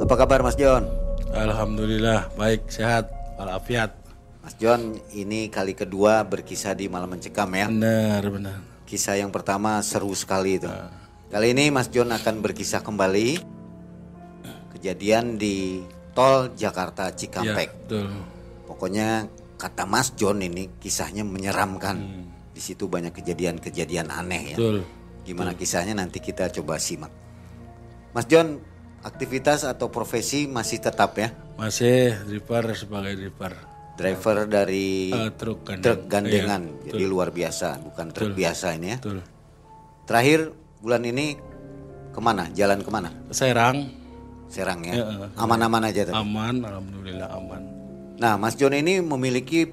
Apa kabar Mas John? Alhamdulillah baik sehat walafiat. Mas John, ini kali kedua berkisah di Malam Mencekam ya. Benar benar. Kisah yang pertama seru sekali itu. Kali ini Mas John akan berkisah kembali kejadian di tol Jakarta Ya Cikampek. betul. Pokoknya kata Mas John ini kisahnya menyeramkan. Di situ banyak kejadian-kejadian aneh ya. Betul. Gimana kisahnya nanti kita coba simak. Mas John, aktivitas atau profesi masih tetap ya? Masih driver sebagai driver. Driver dari Eh, truk kan. truk gandengan, Iya, jadi luar biasa, bukan truk biasa ini ya. Betul. Terakhir bulan ini ke mana? Jalan ke mana? Serang Serang ya. Iya, Aman-aman aja tadi. aman, alhamdulillah aman. Nah, Mas John ini memiliki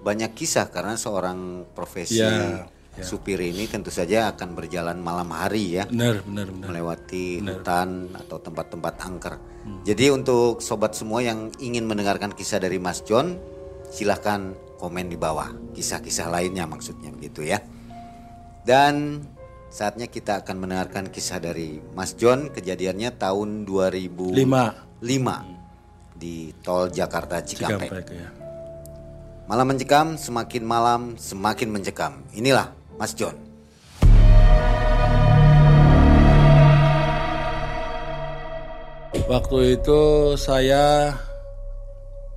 banyak kisah karena seorang profesi Ya, supir ini tentu saja akan berjalan malam hari ya, Benar benar benar. melewati hutan atau tempat-tempat angker. Jadi untuk sobat semua yang ingin mendengarkan kisah dari Mas John, silahkan komen di bawah kisah-kisah lainnya maksudnya begitu ya. Dan saatnya kita akan mendengarkan kisah dari Mas John kejadiannya tahun 2005 Lima di tol Jakarta Cikampek. Cikampek ya. Malam mencekam, semakin malam semakin mencekam. Inilah Mas John. Waktu itu saya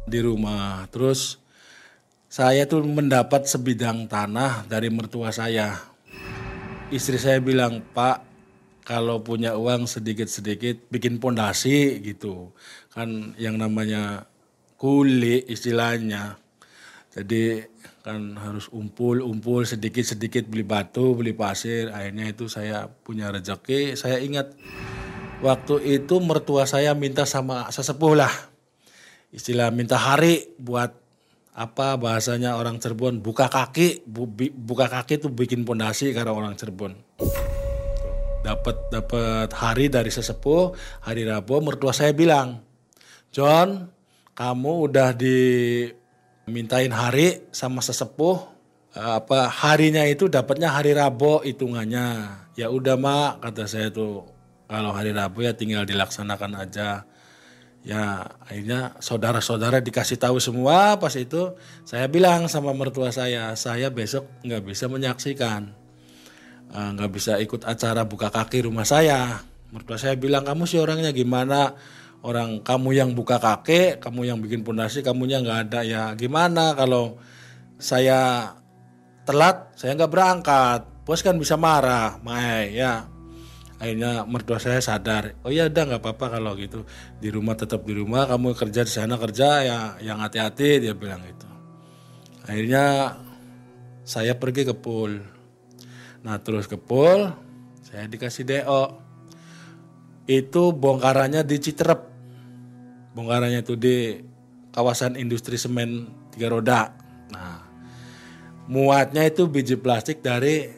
di rumah, terus saya tuh mendapat sebidang tanah dari mertua saya. Istri saya bilang, Pak, kalau punya uang sedikit-sedikit bikin pondasi gitu. Kan yang namanya kuli istilahnya. Jadi kan harus umpul-umpul sedikit-sedikit beli batu, beli pasir. Akhirnya itu saya punya rezeki. Saya ingat waktu itu mertua saya minta sama sesepuh lah. Istilah minta hari buat apa bahasanya orang Cirebon buka kaki bu- buka kaki tuh bikin pondasi karena orang Cirebon dapat dapat hari dari sesepuh hari Rabu mertua saya bilang John kamu udah dimintain hari sama sesepuh eh, apa harinya itu dapatnya hari Rabu hitungannya. Ya udah mak kata saya tuh. Kalau hari Rabu ya tinggal dilaksanakan aja. Ya akhirnya saudara-saudara dikasih tahu semua. Pas itu saya bilang sama mertua saya saya besok nggak bisa menyaksikan. Eh, nggak bisa ikut acara buka kaki rumah saya. Mertua saya bilang kamu sih orangnya gimana? Orang kamu yang buka kaki, kamu yang bikin pondasi, kamunya nggak ada ya gimana kalau saya telat, saya nggak berangkat, bos kan bisa marah, Mae ya. Akhirnya mertua saya sadar, oh ya udah nggak apa-apa kalau gitu di rumah tetap di rumah, kamu kerja di sana kerja ya yang hati-hati dia bilang gitu. Akhirnya saya pergi ke pool. Nah terus ke pool, saya dikasih DO. Itu bongkarannya di Citerep. Bongkarannya itu di kawasan industri semen tiga roda. Nah, muatnya itu biji plastik dari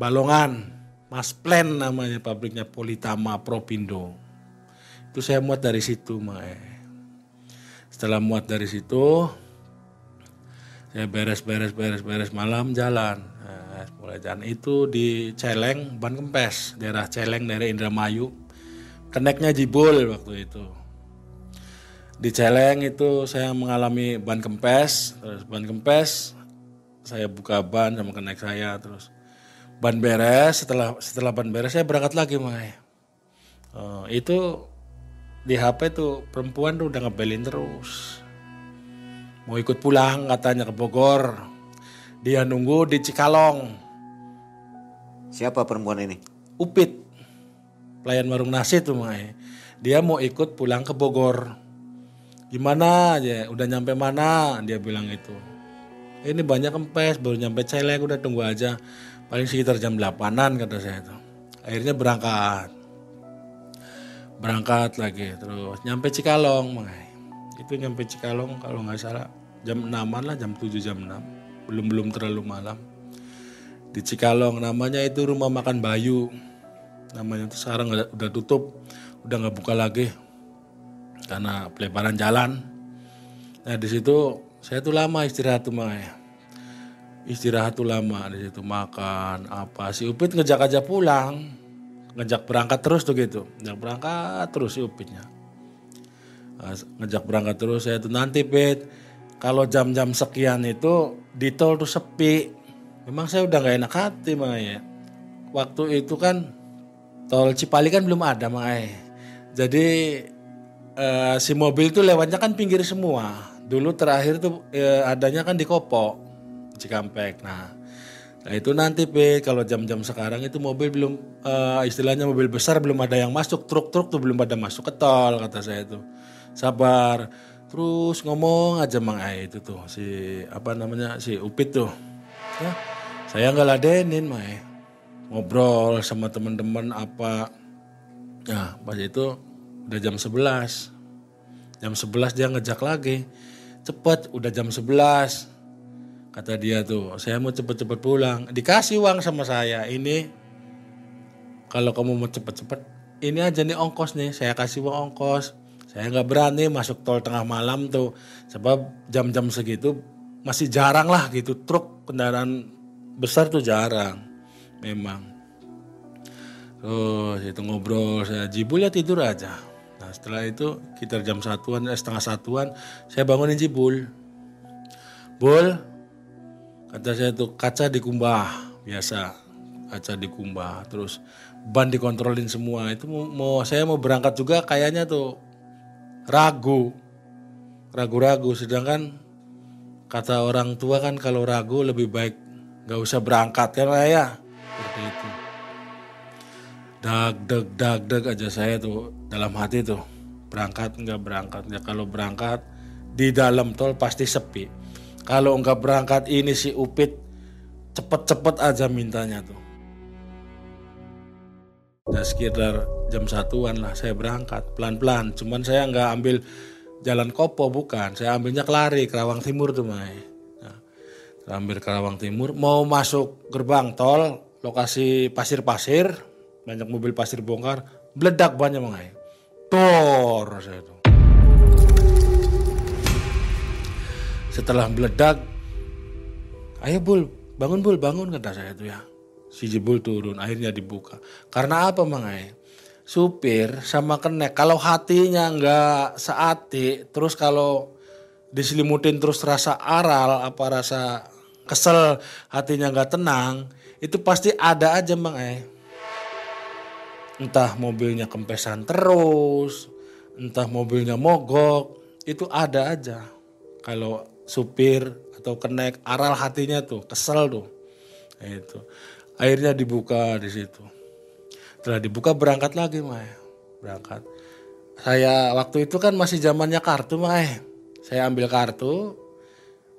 Balongan. Masplen namanya pabriknya Politama Propindo. Itu saya muat dari situ, Mae. Setelah muat dari situ, saya beres-beres beres-beres malam jalan Nah, mulai jalan itu di Celeng Ban Kempes daerah Celeng daerah Indramayu keneknya jibul waktu itu di Celeng itu saya mengalami ban kempes terus ban kempes saya buka ban sama kenek saya terus ban beres. Setelah setelah ban beres saya berangkat lagi Mai Oh, itu di HP tuh perempuan tuh udah ngebelin terus. Mau ikut pulang katanya ke Bogor. Dia nunggu di Cikalong. Siapa perempuan ini? Upit. Pelayan warung nasi tuh Mai dia mau ikut pulang ke Bogor gimana? aja. Udah nyampe mana? Dia bilang itu ini banyak kempes baru nyampe Celeng udah tunggu aja. Paling sekitar jam 8an kata saya tuh akhirnya berangkat. Berangkat lagi terus nyampe Cikalong Mai itu nyampe Cikalong kalau nggak salah jam 6an lah jam 7 jam 6 belum belum terlalu malam. Di Cikalong namanya itu rumah makan Bayu. Namanya itu sekarang udah tutup. Udah nggak buka lagi karena pelebaran jalan. Nah di situ saya tuh lama istirahat tuh Mai istirahat tuh lama di situ makan apa. Si Upit ngejak aja pulang. Ngejak berangkat terus tuh gitu. Ngejak berangkat terus si Upitnya. Pas ngejak berangkat terus saya tuh nanti Pit. Kalau jam-jam sekian itu di tol tuh sepi. Memang saya udah nggak enak hati makanya. Waktu itu kan tol Cipali kan belum ada makanya. Jadi eh, si mobil itu lewatnya kan pinggir semua. Dulu terakhir tuh eh, adanya kan di Kopo, Cikampek. Nah, nah itu nanti P kalau jam-jam sekarang itu mobil belum eh, istilahnya mobil besar belum ada yang masuk, truk-truk tuh belum pada masuk ke tol kata saya itu. Sabar. Terus ngomong aja Mang Ai itu tuh si apa namanya si Upit tuh. Ya, saya nggak ladenin Mae. Ngobrol sama teman-teman apa. Nah, pas itu udah jam 11. Jam 11 dia ngejak lagi. Cepet, udah jam 11. Kata dia tuh, saya mau cepet-cepet pulang. Dikasih uang sama saya. Ini kalau kamu mau cepet-cepet, ini aja nih ongkos nih. Saya kasih uang ongkos. Saya nggak berani masuk tol tengah malam tuh. Sebab jam-jam segitu masih jarang lah gitu. Truk kendaraan besar tuh jarang. Memang. Terus itu ngobrol, saya jibul ya tidur aja. Setelah itu kita jam satuan, eh, setengah satuan, saya bangunin jibul. Bul, kata saya tuh kaca dikumbah, biasa kaca dikumbah. Terus ban dikontrolin semua. Itu mau, saya mau berangkat juga kayaknya tuh ragu, ragu-ragu. Sedangkan kata orang tua kan kalau ragu lebih baik nggak usah berangkat kan ya, seperti itu dag dag dag dag aja saya tuh dalam hati tuh berangkat nggak berangkat. Ya kalau berangkat di dalam tol pasti sepi. Kalau nggak berangkat ini si Upit cepet-cepet aja mintanya tuh. Nah sekitar jam satuan lah saya berangkat pelan-pelan. Cuman saya nggak ambil jalan Kopo bukan. Saya ambilnya Kelari Kerawang Timur tuh Mai. Nah, ambil Kerawang Timur. Mau masuk gerbang tol lokasi pasir-pasir banyak mobil pasir bongkar, meledak banyak mengai. Tor. Setelah meledak, ayo bul, bangun bul, bangun kata saya itu ya. Si Jibul turun, akhirnya dibuka. Karena apa mengai? Supir sama kenek, kalau hatinya nggak seati, terus kalau diselimutin terus rasa aral, apa rasa kesel, hatinya nggak tenang, itu pasti ada aja mengai entah mobilnya kempesan terus, entah mobilnya mogok, itu ada aja. Kalau supir atau kenek aral hatinya tuh kesel tuh. Itu. Akhirnya dibuka di situ. Setelah dibuka berangkat lagi, Maya. Berangkat. Saya waktu itu kan masih zamannya kartu, Maya. Saya ambil kartu,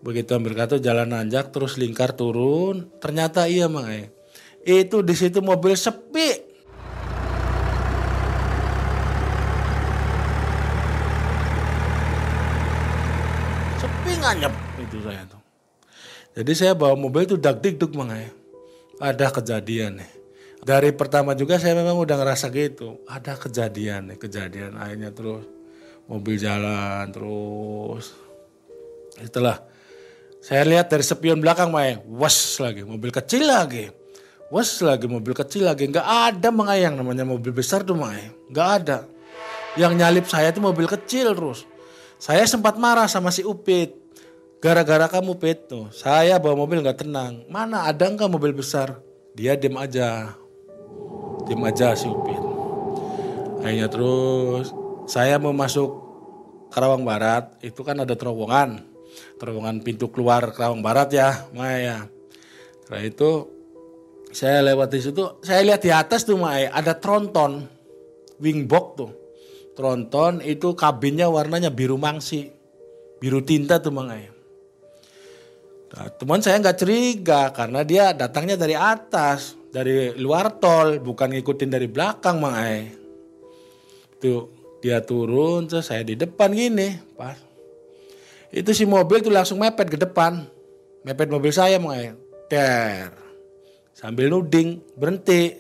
begitu ambil kartu jalan nanjak terus lingkar turun, ternyata iya, Maya. Itu di situ mobil sepi nganyep itu saya tuh. Jadi saya bawa mobil itu dak dik duk mangai. Ada kejadian nih. Dari pertama juga saya memang udah ngerasa gitu. Ada kejadian nih, kejadian akhirnya terus mobil jalan terus. Setelah saya lihat dari spion belakang Mae, was lagi, mobil kecil lagi. Was lagi, mobil kecil lagi. Nggak ada mengayang namanya mobil besar tuh Mae. Nggak ada. Yang nyalip saya itu mobil kecil terus. Saya sempat marah sama si Upit. Gara-gara kamu pet tuh, saya bawa mobil nggak tenang. Mana ada nggak mobil besar? Dia diem aja, diem aja si Upin. Akhirnya terus saya mau masuk Karawang Barat, itu kan ada terowongan, terowongan pintu keluar Karawang Barat ya, Maya. Setelah itu saya lewat di situ, saya lihat di atas tuh Maya ada tronton, wingbox tuh. Tronton itu kabinnya warnanya biru mangsi, biru tinta tuh Maya. Nah, teman saya nggak curiga karena dia datangnya dari atas, dari luar tol, bukan ngikutin dari belakang, Mang Ai. Tuh, dia turun, terus saya di depan gini, pas. Itu si mobil tuh langsung mepet ke depan. Mepet mobil saya, Mang Ai. Ter. Sambil nuding, berhenti.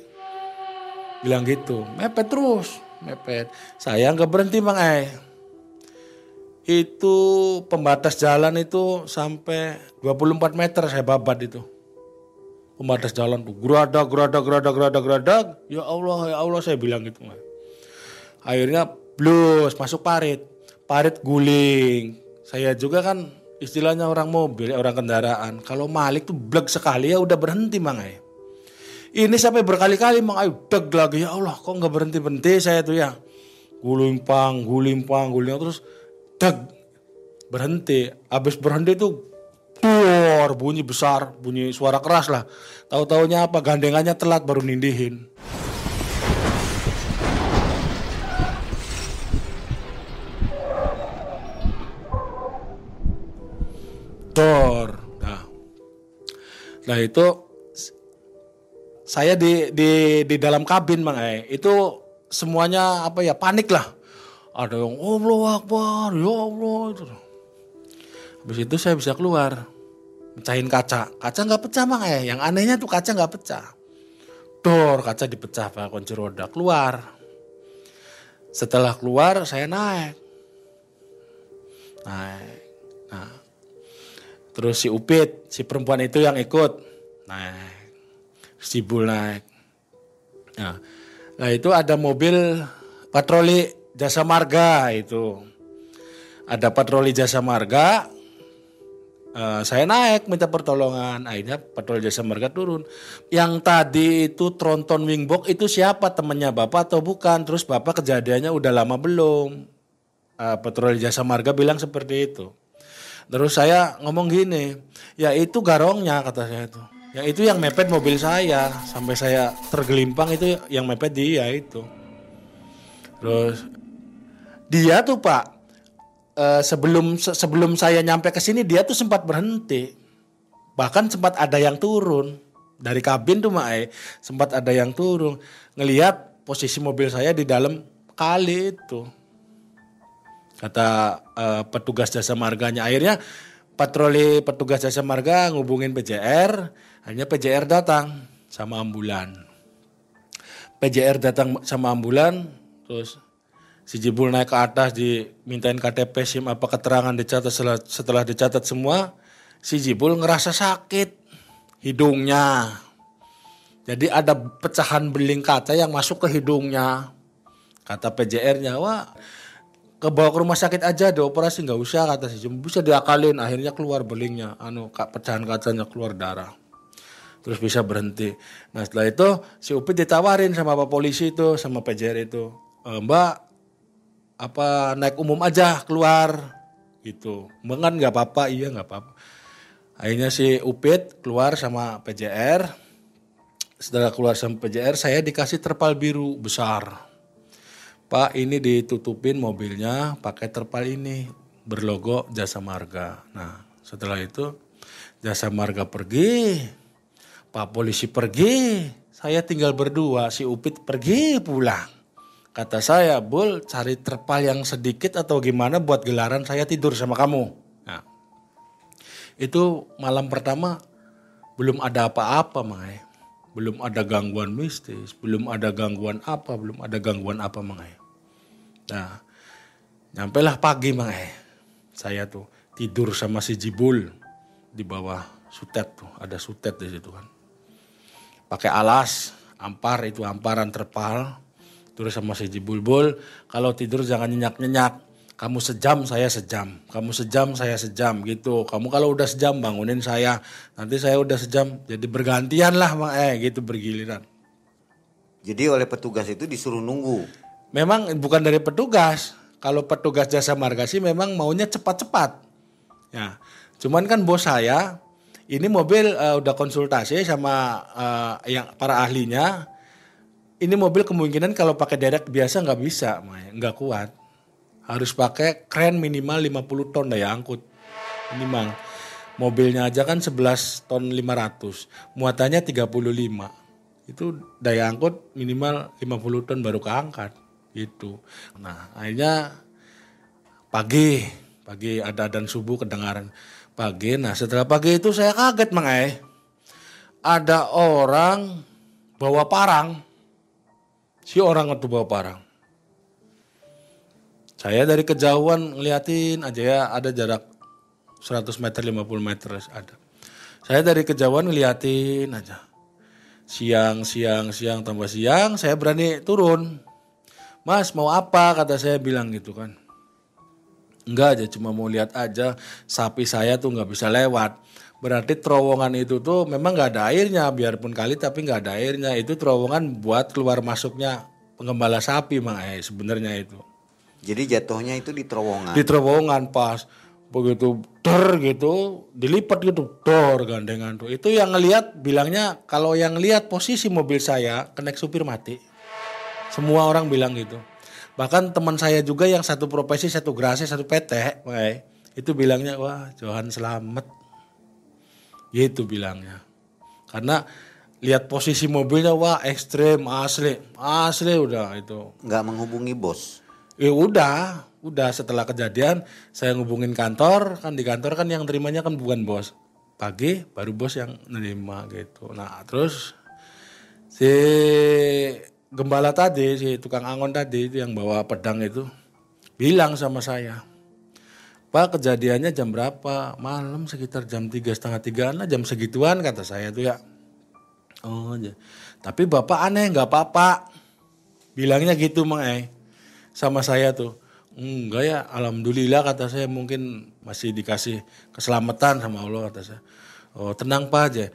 Bilang gitu, mepet terus, mepet. Saya nggak berhenti, Mang Ai itu pembatas jalan itu sampai 24 meter saya babat itu. Pembatas jalan tuh geradak, geradak, geradak, geradak, geradak. Ya Allah, ya Allah saya bilang gitu. Akhirnya blus masuk parit. parit guling. Saya juga kan istilahnya orang mobil, orang kendaraan. Kalau malik tuh bleg sekali ya udah berhenti mang ay. Ini sampai berkali-kali mang ay deg lagi ya Allah kok nggak berhenti berhenti saya tuh ya. Guling pang, guling pang, guling terus deg berhenti. Habis berhenti tuh Duor, bunyi besar, bunyi suara keras lah. Tahu-taunya apa gandengannya telat baru nindihin. Dor. Nah. Nah itu saya di di di dalam kabin Mang eh. Itu semuanya apa ya panik lah. Ada yang Allah Akbar, ya Allah itu. Habis itu saya bisa keluar. Pecahin kaca. Kaca nggak pecah Mang eh. Yang anehnya tuh kaca nggak pecah. Dor, kaca dipecah pakai kunci roda. Keluar. Setelah keluar saya naik. Naik. Nah, Terus si Upit, si perempuan itu yang ikut naik. Si Bul naik. Nah, nah itu ada mobil patroli jasa marga itu. Ada patroli jasa marga. Uh, saya naik minta pertolongan. Akhirnya patroli jasa marga turun. Yang tadi itu tronton wingbox itu siapa temannya bapak atau bukan? Terus bapak kejadiannya udah lama belum? Uh, patroli jasa marga bilang seperti itu. Terus saya ngomong gini, ya itu garongnya kata saya itu. Ya itu yang mepet mobil saya sampai saya tergelimpang itu yang mepet dia itu. Terus dia tuh Pak eh, sebelum sebelum saya nyampe ke sini dia tuh sempat berhenti. Bahkan sempat ada yang turun. Dari kabin tuh Mae, sempat ada yang turun. Ngelihat posisi mobil saya di dalam kali itu. Kata uh, petugas jasa marganya. Akhirnya patroli petugas jasa marga ngubungin PJR hanya PJR datang sama ambulan. PJR datang sama ambulan terus si Jibul naik ke atas dimintain KTP SIM apa keterangan dicatat setelah, setelah dicatat semua si Jibul ngerasa sakit hidungnya. Jadi ada pecahan beling kaca yang masuk ke hidungnya. Kata PJR-nya wah ke bawa ke rumah sakit aja operasi nggak usah kata si cuma bisa diakalin. Akhirnya keluar belingnya anu pecahan kacanya keluar darah. Terus bisa berhenti. Nah setelah itu si Upit ditawarin sama pak polisi itu sama PJR itu e, mbak apa naik umum aja keluar. Gitu. Kan nggak apa-apa iya nggak apa-apa. Akhirnya si Upit keluar sama PJR setelah keluar sama PJR saya dikasih terpal biru besar. Pak ini ditutupin mobilnya pakai terpal ini. Berlogo Jasa Marga. Nah setelah itu Jasa Marga pergi, Pak polisi pergi, saya tinggal berdua, si Upit pergi pulang. Kata saya, Bul cari terpal yang sedikit atau gimana buat gelaran saya tidur sama kamu. Nah, itu malam pertama belum ada apa-apa, Mai belum ada gangguan mistis, belum ada gangguan apa, belum ada gangguan apa mangai. Nah, nyampelah pagi mangai. Saya tuh tidur sama si Jibul di bawah sutet tuh, ada sutet di situ kan. Pakai alas, ampar itu amparan terpal. Terus sama si Jibul, Bul, kalau tidur jangan nyenyak-nyenyak kamu sejam saya sejam, kamu sejam saya sejam gitu. Kamu kalau udah sejam bangunin saya, nanti saya udah sejam, jadi bergantian lah eh gitu bergiliran. Jadi oleh petugas itu disuruh nunggu. Memang bukan dari petugas. Kalau petugas jasa marga sih memang maunya cepat-cepat. Ya, cuman kan bos saya ini mobil uh, udah konsultasi sama uh, yang para ahlinya. Ini mobil kemungkinan kalau pakai derek biasa nggak bisa, nggak kuat. Harus pakai kren minimal 50 ton daya angkut. Minimal. Mobilnya aja kan 11 ton 500 muatannya 35 itu daya angkut minimal 50 ton baru keangkat. Gitu. Nah akhirnya pagi. Pagi ada dan subuh kedengaran. Pagi. Nah setelah pagi itu saya kaget mang eh ada orang bawa parang si orang itu bawa parang saya dari kejauhan ngeliatin aja ya ada jarak 100 meter 50 meter ada. Saya dari kejauhan ngeliatin aja. Siang, siang, siang, tambah siang, saya berani turun. Mas mau apa? Kata saya bilang gitu kan. Enggak aja, cuma mau lihat aja sapi saya tuh nggak bisa lewat. Berarti terowongan itu tuh memang nggak ada airnya, biarpun kali tapi nggak ada airnya. Itu terowongan buat keluar masuknya pengembala sapi, mang eh sebenarnya itu. Jadi jatuhnya itu di terowongan. Di terowongan pas begitu dor gitu dilipat gitu dor gandengan tuh itu yang ngelihat bilangnya kalau yang ngelihat posisi mobil saya kenek supir mati semua orang bilang gitu bahkan teman saya juga yang satu profesi satu gerasi satu PT wah, itu bilangnya wah Johan selamat gitu bilangnya karena lihat posisi mobilnya wah ekstrim asli asli udah itu Nggak menghubungi bos. Ya udah, udah setelah kejadian saya ngubungin kantor, kan di kantor kan yang terimanya kan bukan bos. Pagi baru bos yang nerima gitu. Nah, terus si gembala tadi, si tukang angon tadi itu yang bawa pedang itu bilang sama saya, Pak kejadiannya jam berapa? Malam sekitar jam tiga setengah tigaan lah, jam segituan kata saya tuh ya. Oh, ya. tapi bapak aneh nggak apa-apa. Bilangnya gitu mang eh sama saya tuh. Enggak ya, alhamdulillah kata saya mungkin masih dikasih keselamatan sama Allah kata saya. Oh tenang pak aja,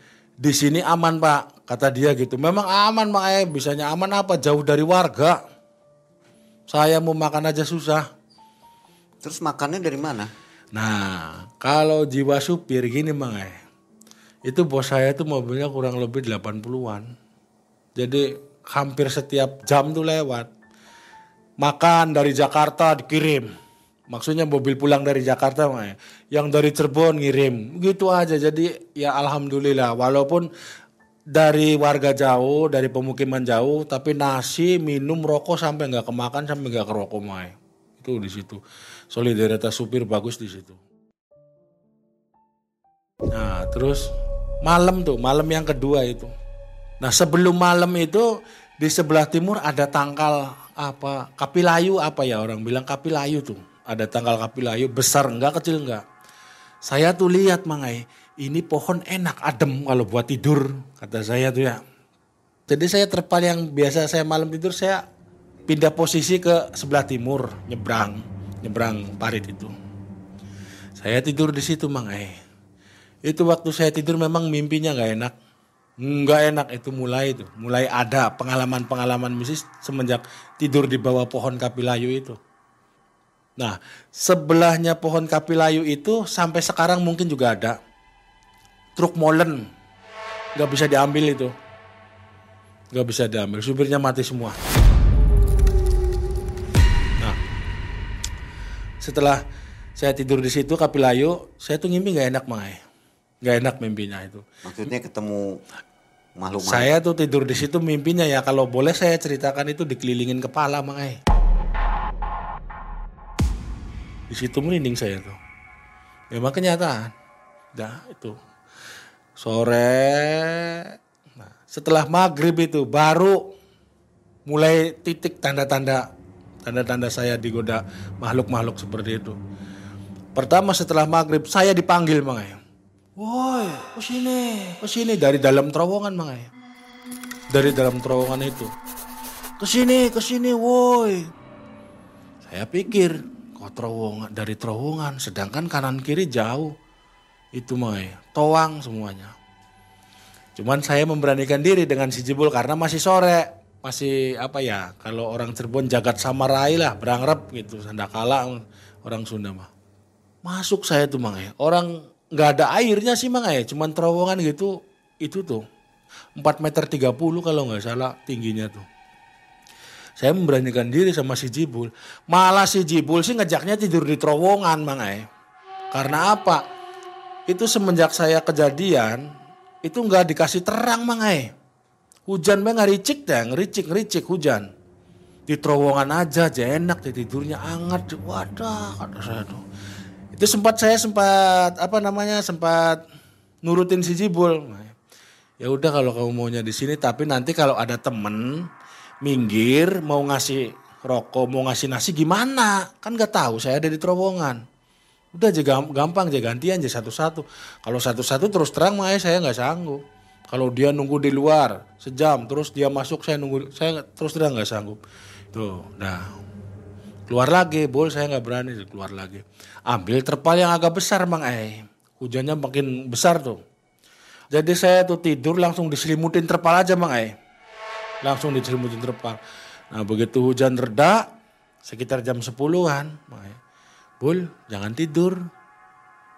di sini aman pak kata dia gitu. Memang aman pak eh, bisanya aman apa jauh dari warga. Saya mau makan aja susah. Terus makannya dari mana? Nah kalau jiwa supir gini mang eh, itu bos saya tuh mobilnya kurang lebih 80-an. Jadi hampir setiap jam tuh lewat makan dari Jakarta dikirim. Maksudnya mobil pulang dari Jakarta, Mak. yang dari Cirebon ngirim, gitu aja. Jadi ya alhamdulillah, walaupun dari warga jauh, dari pemukiman jauh, tapi nasi, minum, rokok sampai nggak kemakan, sampai nggak kerokok, Mak. Itu di situ. Solidaritas supir bagus di situ. Nah, terus malam tuh, malam yang kedua itu. Nah, sebelum malam itu di sebelah timur ada tangkal apa kapilayu apa ya orang bilang kapilayu tuh ada tanggal kapilayu besar enggak kecil enggak saya tuh lihat mangai ini pohon enak adem kalau buat tidur kata saya tuh ya jadi saya terpal yang biasa saya malam tidur saya pindah posisi ke sebelah timur nyebrang nyebrang parit itu. Saya tidur di situ mangai itu waktu saya tidur memang mimpinya nggak enak. Nggak enak itu mulai itu, mulai ada pengalaman-pengalaman mistis semenjak tidur di bawah pohon kapilayu itu. Nah, sebelahnya pohon kapilayu itu sampai sekarang mungkin juga ada. Truk molen, nggak bisa diambil itu, nggak bisa diambil, supirnya mati semua. Setelah saya tidur di situ kapilayu, saya tuh ngimpi nggak enak mai, nggak enak mimpinya itu. Maksudnya ketemu makhluk Saya tuh tidur di situ mimpinya ya kalau boleh saya ceritakan itu dikelilingin kepala mangai. Di situ merinding saya tuh. Memang kenyataan. Dah itu. Sore. Nah, setelah maghrib itu baru mulai titik tanda-tanda tanda-tanda saya digoda makhluk-makhluk seperti itu. Pertama setelah maghrib saya dipanggil mangai. Woi, ke sini, ke sini dari dalam terowongan mangai. Dari dalam terowongan itu. Ke sini, ke sini, woi. Saya pikir kok terowongan dari terowongan sedangkan kanan kiri jauh. Itu mangai, toang semuanya. Cuman saya memberanikan diri dengan si Jebul karena masih sore. Masih apa ya, kalau orang Cirebon jagat samarai lah, berangrep gitu, sandakala orang Sunda mah. Masuk saya tuh mangai, orang nggak ada airnya sih mang ya. Cuman terowongan gitu itu tuh. 4 meter 30 kalau nggak salah tingginya tuh. Saya memberanikan diri sama si Jibul. Malah si Jibul sih ngejaknya tidur di terowongan mang ya. Karena apa? Itu semenjak saya kejadian itu nggak dikasih terang mang ya hujan mah ngericik deh ngericik ngericik hujan. Di terowongan aja aja enak deh tidurnya hangat. Wadah kata saya itu sempat saya sempat apa namanya sempat nurutin si Jibul. Ya udah kalau kamu maunya di sini tapi nanti kalau ada temen minggir mau ngasih rokok mau ngasih nasi gimana? Kan nggak tahu saya ada di terowongan. Udah aja gampang aja gantian aja satu-satu. Kalau satu-satu terus terang mah saya nggak sanggup kalau dia nunggu di luar sejam terus dia masuk saya nunggu saya terus terang nggak sanggup. Tuh nah keluar lagi bol saya nggak berani keluar lagi. Ambil terpal yang agak besar mang eh hujannya makin besar tuh. Jadi saya tuh tidur langsung diselimutin terpal aja mang eh langsung diselimutin terpal. Nah begitu hujan reda sekitar jam 10-an mang eh bul jangan tidur.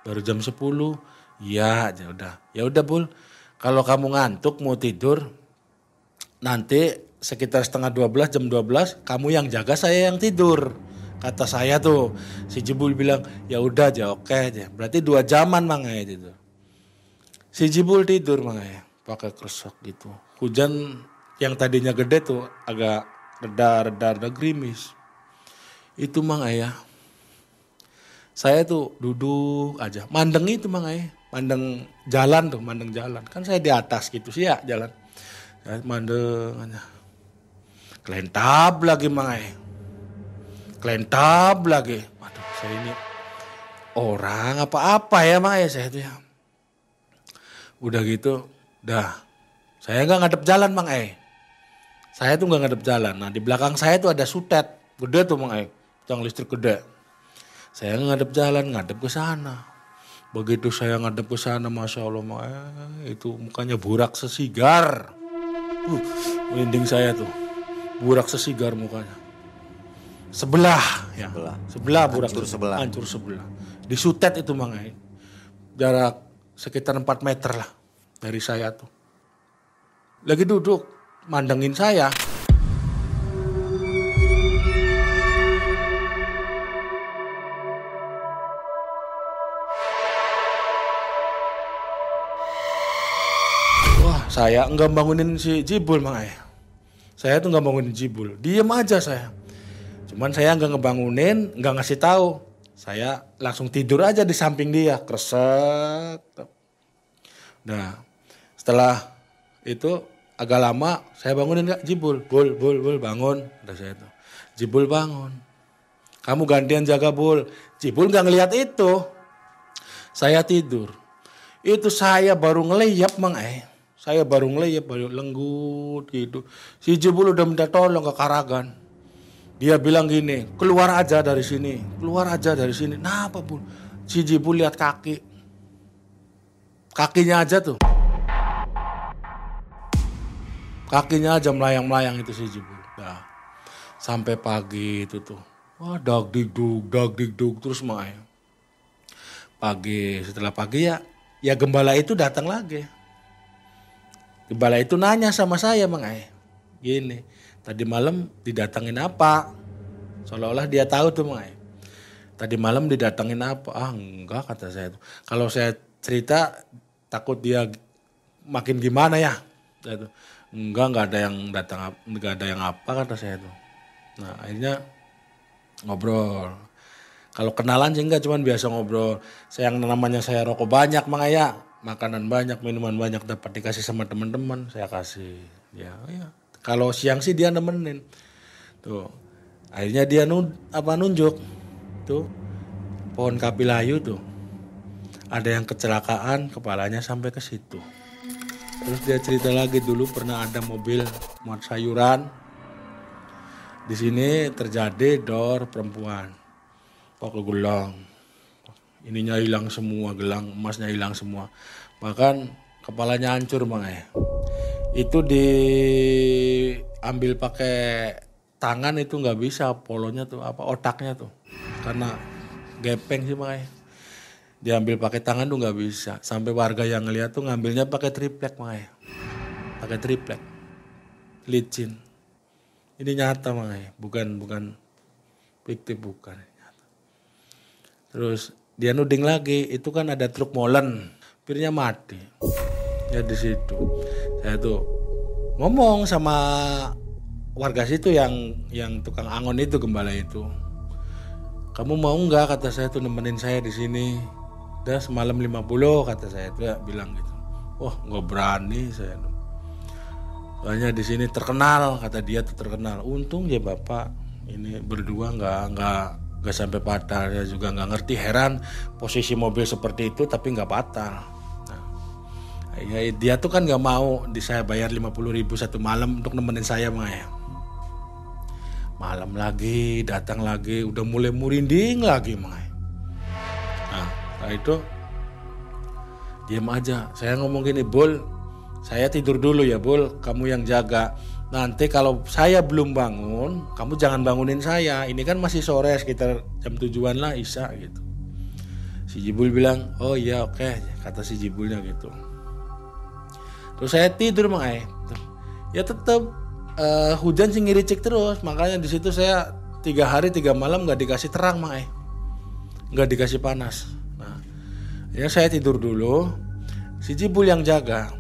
Baru jam 10 ya ya udah. Ya udah bul kalau kamu ngantuk mau tidur nanti sekitar setengah 12 jam 12 kamu yang jaga saya yang tidur. Kata saya tuh si Jibul bilang ya udah aja oke aja. Berarti dua jaman mangai tidur. Si Jibul tidur mangai pakai kresek gitu. Hujan yang tadinya gede tuh agak reda reda reda gerimis. Itu mangai ya saya tuh duduk aja. Mandeng itu mangai mandeng jalan tuh mandeng jalan. Kan saya di atas gitu sih ya jalan. Saya mandeng aja. Kelentab lagi mangai kelentab lagi. Waduh saya ini orang apa-apa ya mangai saya tuh ya. Udah gitu dah. Saya nggak ngadep jalan mangai saya tuh nggak ngadep jalan. Nah di belakang saya tuh ada sutet. Gede tuh mangai tiang listrik gede. Saya ngadep jalan ngadep ke sana begitu saya ngadep ke sana masya allah mangai itu mukanya burak sesigar uh, merinding saya tuh burak sesigar mukanya. Sebelah ya. Sebelah. Sebelah burak. Hancur sebelah. Hancur sebelah. Di sutet itu mangai. Jarak sekitar 4 meter lah dari saya tuh. Lagi duduk mandengin saya. Saya enggak bangunin si Jibul mangai. Saya tuh nggak bangunin Jibul, diem aja saya. Cuman saya nggak ngebangunin, nggak ngasih tahu. Saya langsung tidur aja di samping dia, kresek. Nah, setelah itu agak lama saya bangunin kak Jibul, bul, bul, bul bangun, kata saya tuh. Jibul bangun. Kamu gantian jaga bul. Jibul nggak ngelihat itu. Saya tidur. Itu saya baru ngeleyap mang eh. Saya baru ngeliat baru lenggut gitu. Si Jibul udah minta tolong ke Karagan. Dia bilang gini, keluar aja dari sini, keluar aja dari sini. Nah apa pun, si Jibul lihat kaki, kakinya aja tuh, kakinya aja melayang-melayang itu si Jibul. Nah, sampai pagi itu tuh, wah dag digdug, dag digdug terus main. Pagi setelah pagi ya, ya gembala itu datang lagi. Gembala itu nanya sama saya Mang Ai. Gini, tadi malam didatangin apa? Seolah-olah dia tahu tuh Mang Ai. Tadi malam didatangin apa? Ah enggak kata saya tuh. Kalau saya cerita takut dia makin gimana ya? Enggak enggak ada yang datang enggak ada yang apa kata saya tuh. Nah akhirnya ngobrol. Kalau kenalan sih enggak cuman biasa ngobrol. Saya yang namanya saya rokok banyak Mang Ayah makanan banyak, minuman banyak dapat dikasih sama teman-teman, saya kasih. Ya, ya. Kalau siang sih dia nemenin. Tuh. Akhirnya dia nun, apa nunjuk. Tuh. Pohon kapilayu tuh. Ada yang kecelakaan, kepalanya sampai ke situ. Terus dia cerita lagi dulu pernah ada mobil muat sayuran. Di sini terjadi dor perempuan. Pokok gulung ininya hilang semua gelang emasnya hilang semua. Bahkan kepalanya hancur bang ya itu diambil pakai tangan itu nggak bisa polonya tuh apa otaknya tuh. Karena gepeng sih makanya diambil pakai tangan tuh nggak bisa. Sampai warga yang ngeliat tuh ngambilnya pakai triplek makanya pakai triplek. Licin. Ini nyata makanya bukan bukan fiktif bukan. Terus dia nuding lagi itu kan ada truk molen. Pirnya mati. Ya di situ. Saya tuh ngomong sama warga situ yang yang tukang angon itu gembala itu. Kamu mau nggak? kata saya tuh nemenin saya di sini. Udah semalam 50 kata saya tuh ya, bilang gitu. Wah nggak berani saya soalnya di sini terkenal kata dia tuh terkenal. Untung ya bapak. Ini berdua nggak nggak nggak sampai patah ya juga nggak ngerti heran posisi mobil seperti itu tapi nggak patah nah, ya, dia tuh kan nggak mau di saya bayar 50 ribu satu malam untuk nemenin saya mah ya Malam lagi, datang lagi, udah mulai murinding lagi Mang. Nah, setelah itu diam aja. Saya ngomong gini, Bol, saya tidur dulu ya, Bol. Kamu yang jaga. Nanti kalau saya belum bangun, kamu jangan bangunin saya. Ini kan masih sore sekitar jam tujuan lah Isya gitu. Si Jibul bilang, oh iya oke, okay. kata si Jibulnya gitu. Terus saya tidur mang Ya tetap uh, hujan sih ngiricik terus makanya di situ saya tiga hari tiga malam nggak dikasih terang eh nggak dikasih panas nah ya saya tidur dulu si Jibul yang jaga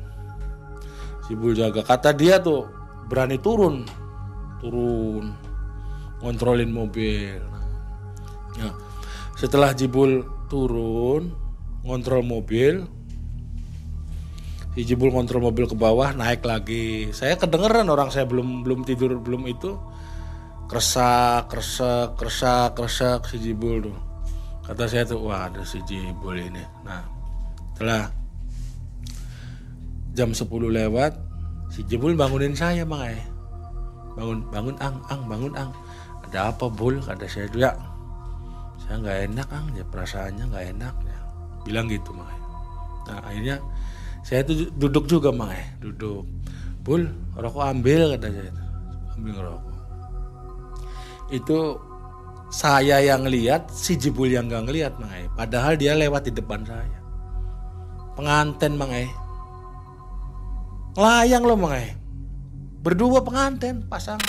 si Jibul jaga kata dia tuh berani turun. Turun. Ngontrolin mobil. Nah setelah Jibul turun ngontrol mobil. Si Jibul kontrol mobil ke bawah naik lagi. Saya kedengeran orang saya belum belum tidur belum itu. Kersak kersak kersak kersak si Jibul tuh. Kata saya tuh wah ada si Jibul ini. Nah setelah jam 10 lewat si Jibul bangunin saya bang eh bangun bangun ang ang bangun ang. Ada apa bul? Kata saya tuh ya saya nggak enak ang. Ya perasaannya nggak enak ya. Bilang gitu bang nah akhirnya saya tuh duduk juga mang eh duduk. Bul rokok ambil kata saya ambil rokok itu saya yang lihat si Jibul yang gak ngeliat mang eh padahal dia lewat di depan saya. Penganten mang eh layang loh mang eh. Berdua penganten pasang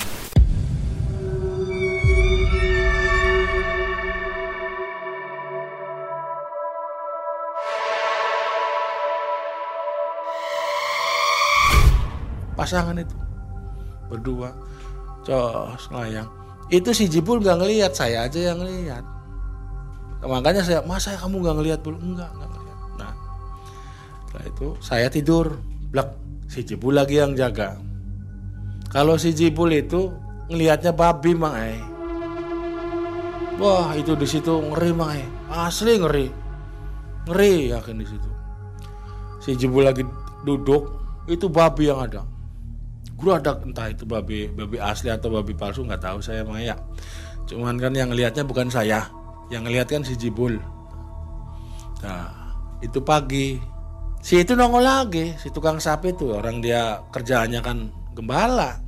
pasangan itu. Berdua. Cos layang. Itu si Jibul nggak ngelihat saya aja yang ngelihat. Makanya saya masa kamu nggak ngelihat? Bul enggak nggak ngelihat. Nah setelah itu saya tidur blak si Jibul lagi yang jaga. Kalau si Jibul itu ngelihatnya babi mang eh wah itu di situ ngeri mang eh asli ngeri. Ngeri yakin di situ. Si Jibul lagi duduk itu babi yang ada. Ada entah itu babi babi asli atau babi palsu nggak tahu saya Maya cuman kan yang lihatnya bukan saya. Yang ngelihat kan si Jibul nah itu pagi si itu nongol lagi si tukang sapi itu orang dia kerjaannya kan gembala.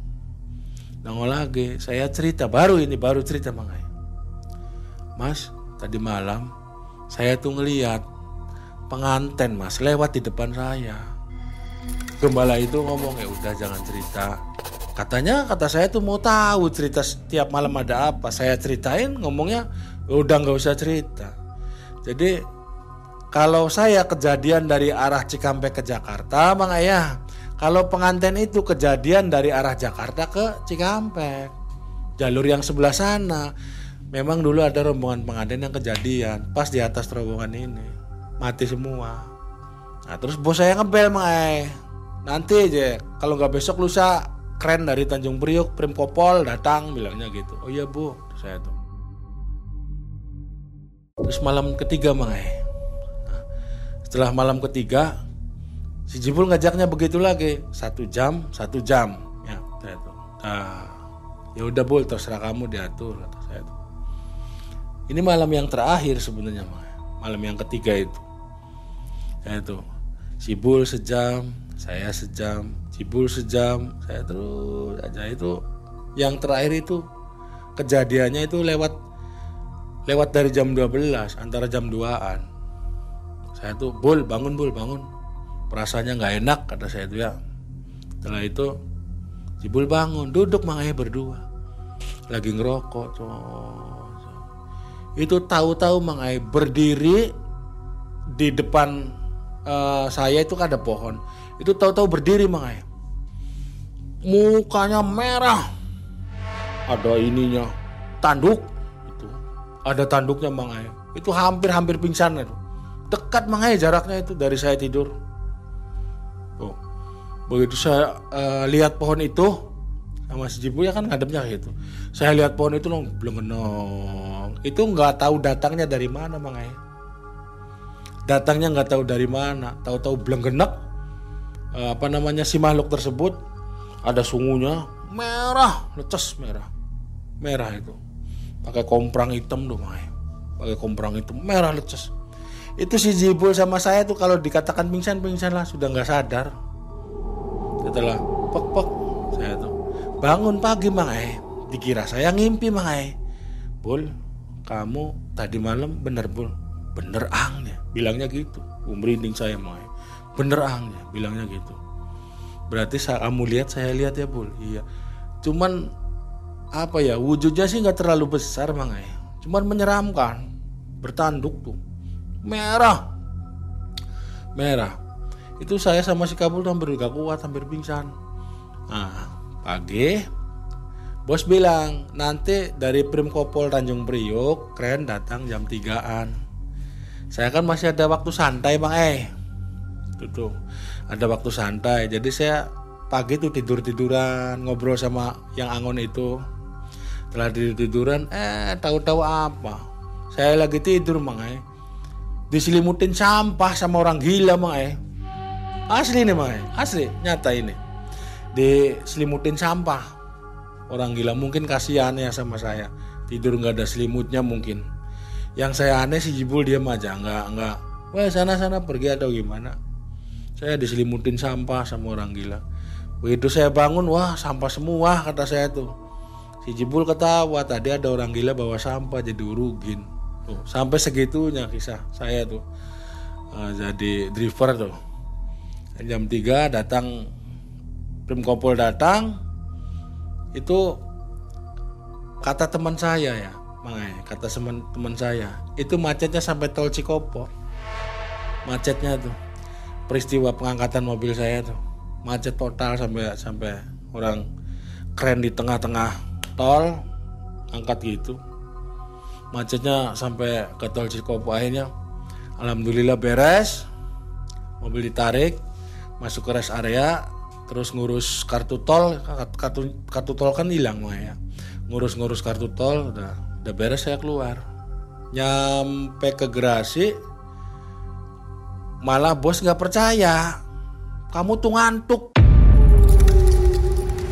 Nongol lagi saya cerita baru ini baru cerita mangai mas tadi malam saya tuh ngelihat penganten mas lewat di depan saya. Gembala itu ngomong ya udah jangan cerita. Katanya kata saya tuh mau tahu cerita setiap malam ada apa? Saya ceritain ngomongnya ya udah nggak usah cerita. Jadi kalau saya kejadian dari arah Cikampek ke Jakarta bang ayah kalau pengantin itu kejadian dari arah Jakarta ke Cikampek jalur yang sebelah sana. Memang dulu ada rombongan pengantin yang kejadian pas di atas terowongan ini mati semua. Nah terus bos saya ngebel mang ayah. Nanti aja kalau nggak besok lusa keren dari Tanjung Priok Prim Kopol datang bilangnya gitu. Oh iya bu saya tuh. Terus malam ketiga mang eh nah, setelah malam ketiga si Jibul ngajaknya begitu lagi. Satu jam satu jam. Ya saya tuh nah ya udah bul terserah kamu diatur saya tuh ini malam yang terakhir sebenarnya malam yang ketiga itu. Saya tuh Sibul sejam saya sejam Cibul sejam saya terus aja itu. Yang terakhir itu kejadiannya itu lewat lewat dari jam 12 antara jam 2an saya tuh bul bangun bul bangun. Perasaannya nggak enak kata saya itu ya. Setelah itu Cibul bangun duduk makanya berdua. Lagi ngerokok itu tahu-tahu Mang berdiri di depan uh, saya itu kan ada pohon. Itu tahu-tahu berdiri mang ayah mukanya merah. Ada ininya tanduk. Itu. Ada tanduknya mang ayah itu hampir-hampir pingsan itu dekat mang ayah jaraknya itu dari saya tidur. Oh begitu saya uh, lihat pohon itu sama si Jibu ya kan ngadepnya gitu. Saya lihat pohon itu nong belum nong itu nggak tahu datangnya dari mana mang ayah datangnya nggak tahu dari mana. Tahu-tahu belum genep uh, apa namanya si makhluk tersebut. Ada sungunya merah leces merah. Merah itu. Pakai komprang hitam tuh Mae. pakai komprang hitam merah leces itu si Jibul sama saya tuh kalau dikatakan pingsan pingsan lah sudah nggak sadar. Setelah pok pok saya tuh. Bangun pagi mang eh dikira saya ngimpi mang eh bul kamu tadi malam bener bul? Bener angnya. Bilangnya gitu. Merinding saya mang eh. bener angnya. Bilangnya gitu. Berarti saya kamu lihat saya lihat ya bul? Iya. Cuman apa ya wujudnya sih nggak terlalu besar mang eh cuman menyeramkan. Bertanduk tuh merah. Merah. Itu saya sama si kabul hampir gak kuat hampir pingsan. Nah pagi bos bilang nanti dari Primkopol Tanjung Priok keren datang jam 3an saya kan masih ada waktu santai bang eh. Itu tuh. Ada waktu santai. Jadi saya pagi tuh tidur tiduran ngobrol sama yang angon itu. Telah tidur tiduran eh tahu-tahu apa? Saya lagi tidur bang eh diselimutin sampah sama orang gila bang eh. Asli nih bang eh. Asli nyata ini. Diselimutin sampah. Orang gila mungkin kasihan ya sama saya. Tidur nggak ada selimutnya mungkin. Yang saya aneh si Jibul diam aja nggak nggak. Wah sana sana pergi atau gimana? Saya diselimutin sampah sama orang gila. Begitu saya bangun wah sampah semua kata saya tuh. Si Jibul ketawa tadi ada orang gila bawa sampah jadi urugin tuh sampai segitunya kisah saya tuh. Uh, jadi driver tuh. Jam 3 datang Primkopol datang itu kata teman saya ya makanya kata teman teman saya itu macetnya sampai tol Cikopo. Macetnya tuh peristiwa pengangkatan mobil saya tuh. Macet total sampai sampai orang keren di tengah-tengah tol angkat gitu macetnya sampai ke tol Cikopo. Akhirnya alhamdulillah beres. Mobil ditarik masuk ke rest area terus ngurus kartu tol. Kartu kartu tol kan hilang mah ya. Ngurus-ngurus kartu tol udah udah beres saya keluar. Nyampe ke Gerasi malah bos nggak percaya. Kamu tuh ngantuk.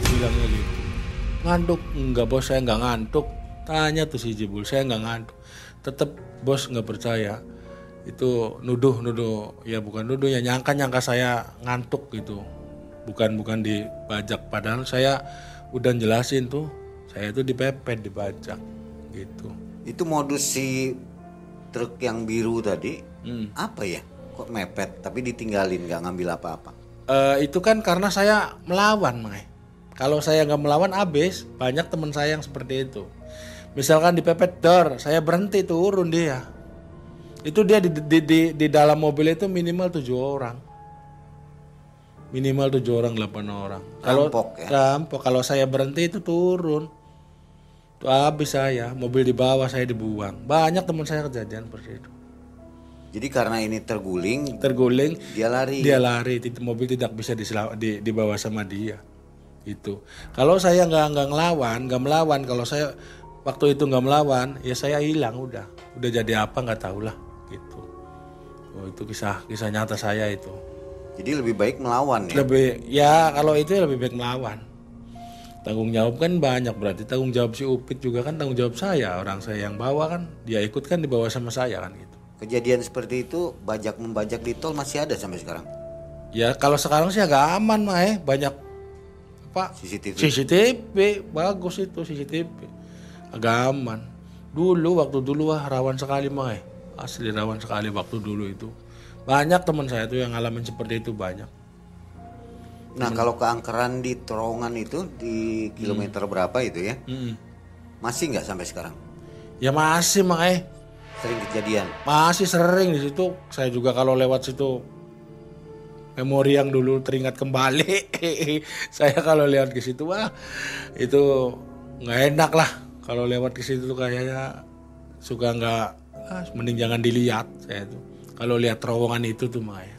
Bilangnya gitu. Ngantuk? Enggak bos saya nggak ngantuk tanya tuh si Jibul saya nggak ngantuk tetap bos nggak percaya itu nuduh nuduh ya bukan nuduh ya nyangka nyangka saya ngantuk gitu bukan bukan dibajak padahal saya udah jelasin tuh saya itu dipepet dibajak gitu Itu modus si truk yang biru tadi Hmm. apa ya? Kok mepet tapi ditinggalin nggak ngambil apa-apa. Eh, itu kan karena saya melawan Mai. kalau saya nggak melawan abis banyak teman saya yang seperti itu misalkan dipepet dor saya berhenti turun dia. Itu dia di, di, di, di dalam mobil itu minimal tujuh orang. Minimal tujuh orang delapan orang. Kalau Rampok ya? rampok. Kalau saya berhenti itu turun. Itu habis saya mobil di bawah saya dibuang. Banyak teman saya kejadian seperti itu. Jadi karena ini terguling terguling dia lari. dia lari. Mobil tidak bisa disela- di, dibawa sama dia. Itu. Kalau saya nggak nggak ngelawan nggak melawan kalau saya waktu itu nggak melawan ya saya hilang udah. Udah jadi apa nggak tahu lah gitu. Oh, itu kisah kisah nyata saya itu. Jadi lebih baik melawan ya. lebih ya kalau itu ya lebih baik melawan. Tanggung jawab kan banyak berarti tanggung jawab si Upit juga kan tanggung jawab saya orang saya yang bawa kan. Dia ikut kan dibawa sama saya kan gitu. Kejadian seperti itu bajak membajak di tol masih ada sampai sekarang. ya kalau sekarang sih agak aman mah eh banyak apa CCTV. CCTV bagus itu CCTV agak aman dulu waktu dulu wah rawan sekali mah eh. asli rawan sekali waktu dulu itu banyak teman saya tuh yang ngalamin seperti itu banyak Nah kalau keangkeran di terowongan itu di kilometer berapa itu ya? Mm-mm. Masih nggak sampai sekarang? ya masih mah eh Sering kejadian. masih sering di situ saya juga kalau lewat situ memori yang dulu teringat kembali saya kalau lewat ke situ wah itu nggak enak lah kalau lewat ke situ tuh kayaknya suka nggak ah, mending jangan dilihat saya tuh. Kalau lihat terowongan itu tuh mah ya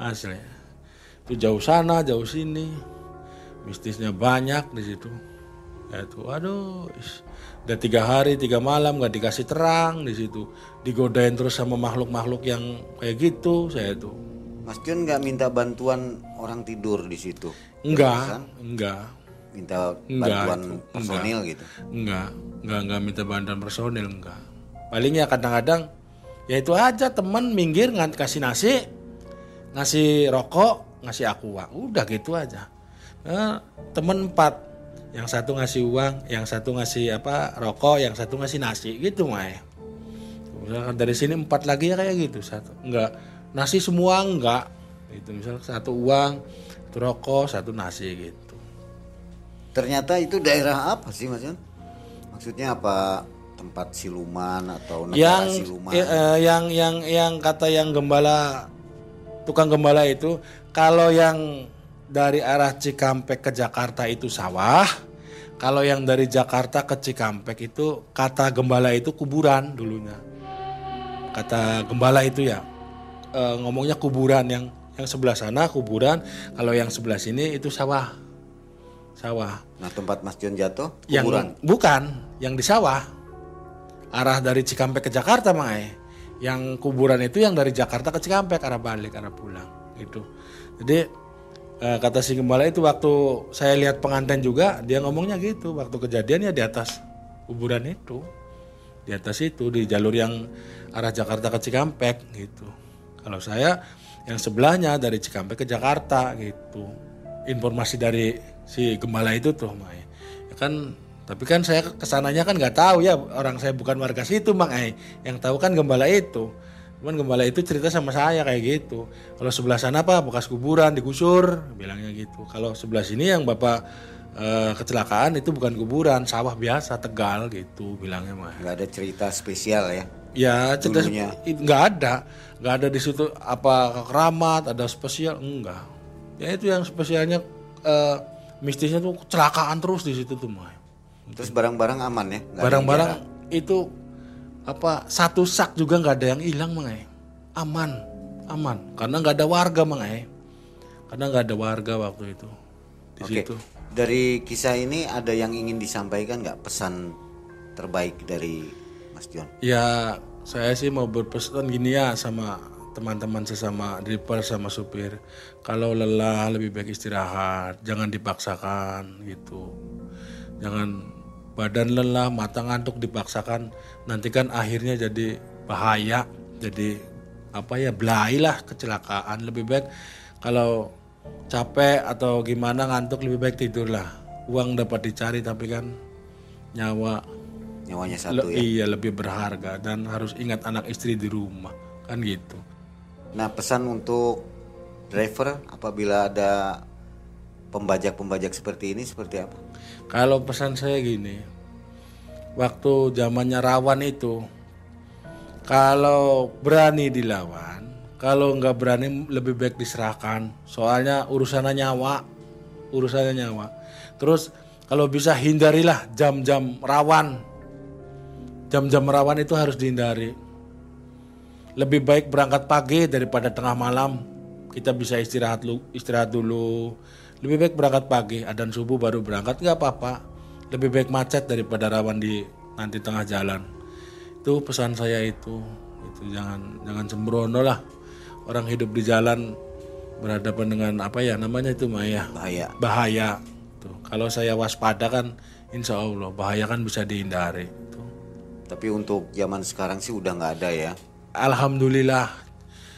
asli. Itu jauh sana jauh sini. Mistisnya banyak di situ. Ya tuh aduh udah tiga hari tiga malam nggak dikasih terang di situ. Digodain terus sama makhluk-makhluk yang kayak gitu saya tuh. Mas John nggak minta bantuan orang tidur di situ? enggak enggak minta Enggak, bantuan itu. personil gitu. Enggak, enggak, enggak minta bantuan personil, enggak. Paling ya kadang-kadang ya itu aja teman minggir ngan kasih nasi, ngasih rokok, ngasih aqua, udah gitu aja. Eh, temen empat, yang satu ngasih uang, yang satu ngasih apa rokok, yang satu ngasih nasi, gitu Mai. Misalkan dari sini empat lagi ya kayak gitu satu, enggak nasi semua enggak, itu misal satu uang, satu rokok, satu nasi gitu. Ternyata itu daerah apa sih Mas Yon? Maksudnya apa tempat siluman atau negara yang siluman? eh, eh, yang yang yang kata yang gembala tukang gembala itu kalau yang dari arah Cikampek ke Jakarta itu sawah kalau yang dari Jakarta ke Cikampek itu kata gembala itu kuburan dulunya kata gembala itu ya eh, ngomongnya kuburan yang yang sebelah sana kuburan kalau yang sebelah sini itu sawah sawah. Nah tempat Mas Jon jatuh yang kuburan. bukan yang di sawah. Arah dari Cikampek ke Jakarta Mae. Yang kuburan itu yang dari Jakarta ke Cikampek arah balik arah pulang gitu. Jadi eh, kata si gembala itu waktu saya lihat pengantin juga dia ngomongnya gitu. Waktu kejadian ya di atas kuburan itu. Di atas itu di jalur yang arah Jakarta ke Cikampek gitu. Kalau saya yang sebelahnya dari Cikampek ke Jakarta gitu. Informasi dari si gembala itu tuh Mai. Ya kan tapi kan saya ke sananya kan nggak tahu ya orang saya bukan warga situ Mang Ai. Yang tahu kan gembala itu. Cuman gembala itu cerita sama saya kayak gitu. Kalau sebelah sana apa bekas kuburan digusur bilangnya gitu. Kalau sebelah sini yang bapak eh, kecelakaan itu bukan kuburan sawah biasa tegal gitu bilangnya mah Nggak ada cerita spesial ya. Ya cerita nggak ada, nggak ada di situ apa keramat, ada spesial enggak. Ya itu yang spesialnya eh, mistisnya tuh kecelakaan terus di situ tuh mah. Terus barang-barang aman ya? Barang-barang itu apa satu sak juga nggak ada yang hilang mang Ai. Aman, aman. Karena nggak ada warga mang Ai. Karena nggak ada warga waktu itu di Oke. situ. Dari kisah ini ada yang ingin disampaikan nggak pesan terbaik dari Mas Jon? Ya saya sih mau berpesan gini ya sama teman-teman sesama driver sama supir. Kalau lelah lebih baik istirahat, jangan dipaksakan gitu. Jangan badan lelah, mata ngantuk dipaksakan, nanti kan akhirnya jadi bahaya, jadi apa ya belai lah kecelakaan. Lebih baik kalau capek atau gimana ngantuk lebih baik tidurlah. Uang dapat dicari tapi kan nyawa Nyawanya Le- satu ya. Iya lebih berharga dan harus ingat anak istri di rumah kan gitu. Nah pesan untuk driver apabila ada pembajak-pembajak seperti ini seperti apa? Kalau pesan saya gini, waktu zamannya rawan itu, kalau berani dilawan, kalau nggak berani lebih baik diserahkan. Soalnya urusannya nyawa, urusannya nyawa. Terus kalau bisa hindarilah jam-jam rawan. Jam-jam rawan itu harus dihindari. Lebih baik berangkat pagi daripada tengah malam. Kita bisa istirahat lu, istirahat dulu. Lebih baik berangkat pagi, adan subuh baru berangkat nggak apa-apa. Lebih baik macet daripada rawan di nanti tengah jalan. Itu pesan saya itu. Itu jangan jangan sembrono lah. Orang hidup di jalan berhadapan dengan apa ya namanya itu Maya Bahaya. bahaya. Tuh, kalau saya waspada kan, insya Allah bahaya kan bisa dihindari. Tuh. Tapi untuk zaman sekarang sih udah nggak ada ya Alhamdulillah.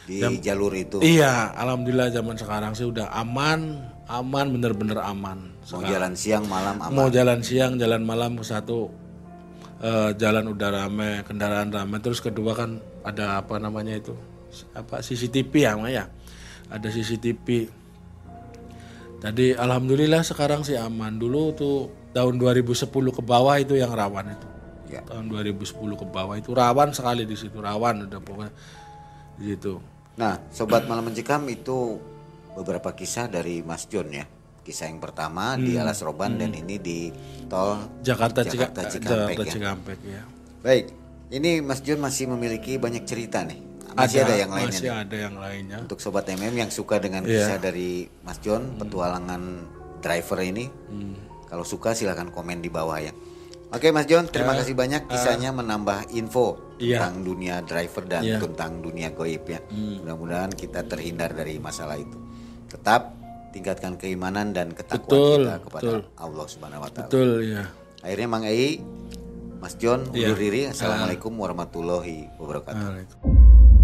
di jalur itu. Iya, alhamdulillah zaman sekarang sih udah aman, aman bener-bener aman. Mau jalan siang malam aman. Mau jalan siang, jalan malam satu eh, jalan udah rame, kendaraan rame. Terus kedua kan ada apa namanya itu? Apa CCTV ya, ya? Ada CCTV. Tadi alhamdulillah sekarang sih aman. Dulu tuh tahun 2010 ke bawah itu yang rawan itu. Ya. Tahun 2010 ke bawah itu rawan sekali di situ, rawan udah pokoknya di situ. Nah, sobat malam mencekam itu beberapa kisah dari Mas Jon ya. Kisah yang pertama di Alas Roban dan ini di tol Jakarta, Jakarta eh, Cikampek Jakarta ya. Cikampek ya. Baik, ini Mas Jon masih memiliki banyak cerita nih. Masih ada, yang lainnya Masih nih. ada yang lainnya. Untuk sobat MM yang suka dengan Iya. kisah dari Mas Jon, petualangan driver ini, Hmm. kalau suka silahkan komen di bawah ya. Oke Mas John, terima ya, kasih banyak ah. kisahnya uh, menambah info iya. tentang dunia driver dan iya. tentang dunia goib ya. Hmm. Mudah-mudahan kita terhindar dari masalah itu. Tetap tingkatkan keimanan dan ketakwaan betul, kita kepada betul. Allah Subhanahu wa taala. Betul ya. Akhirnya Mang Ei, Mas John undur ya. diri. Ah. Assalamualaikum warahmatullahi wabarakatuh.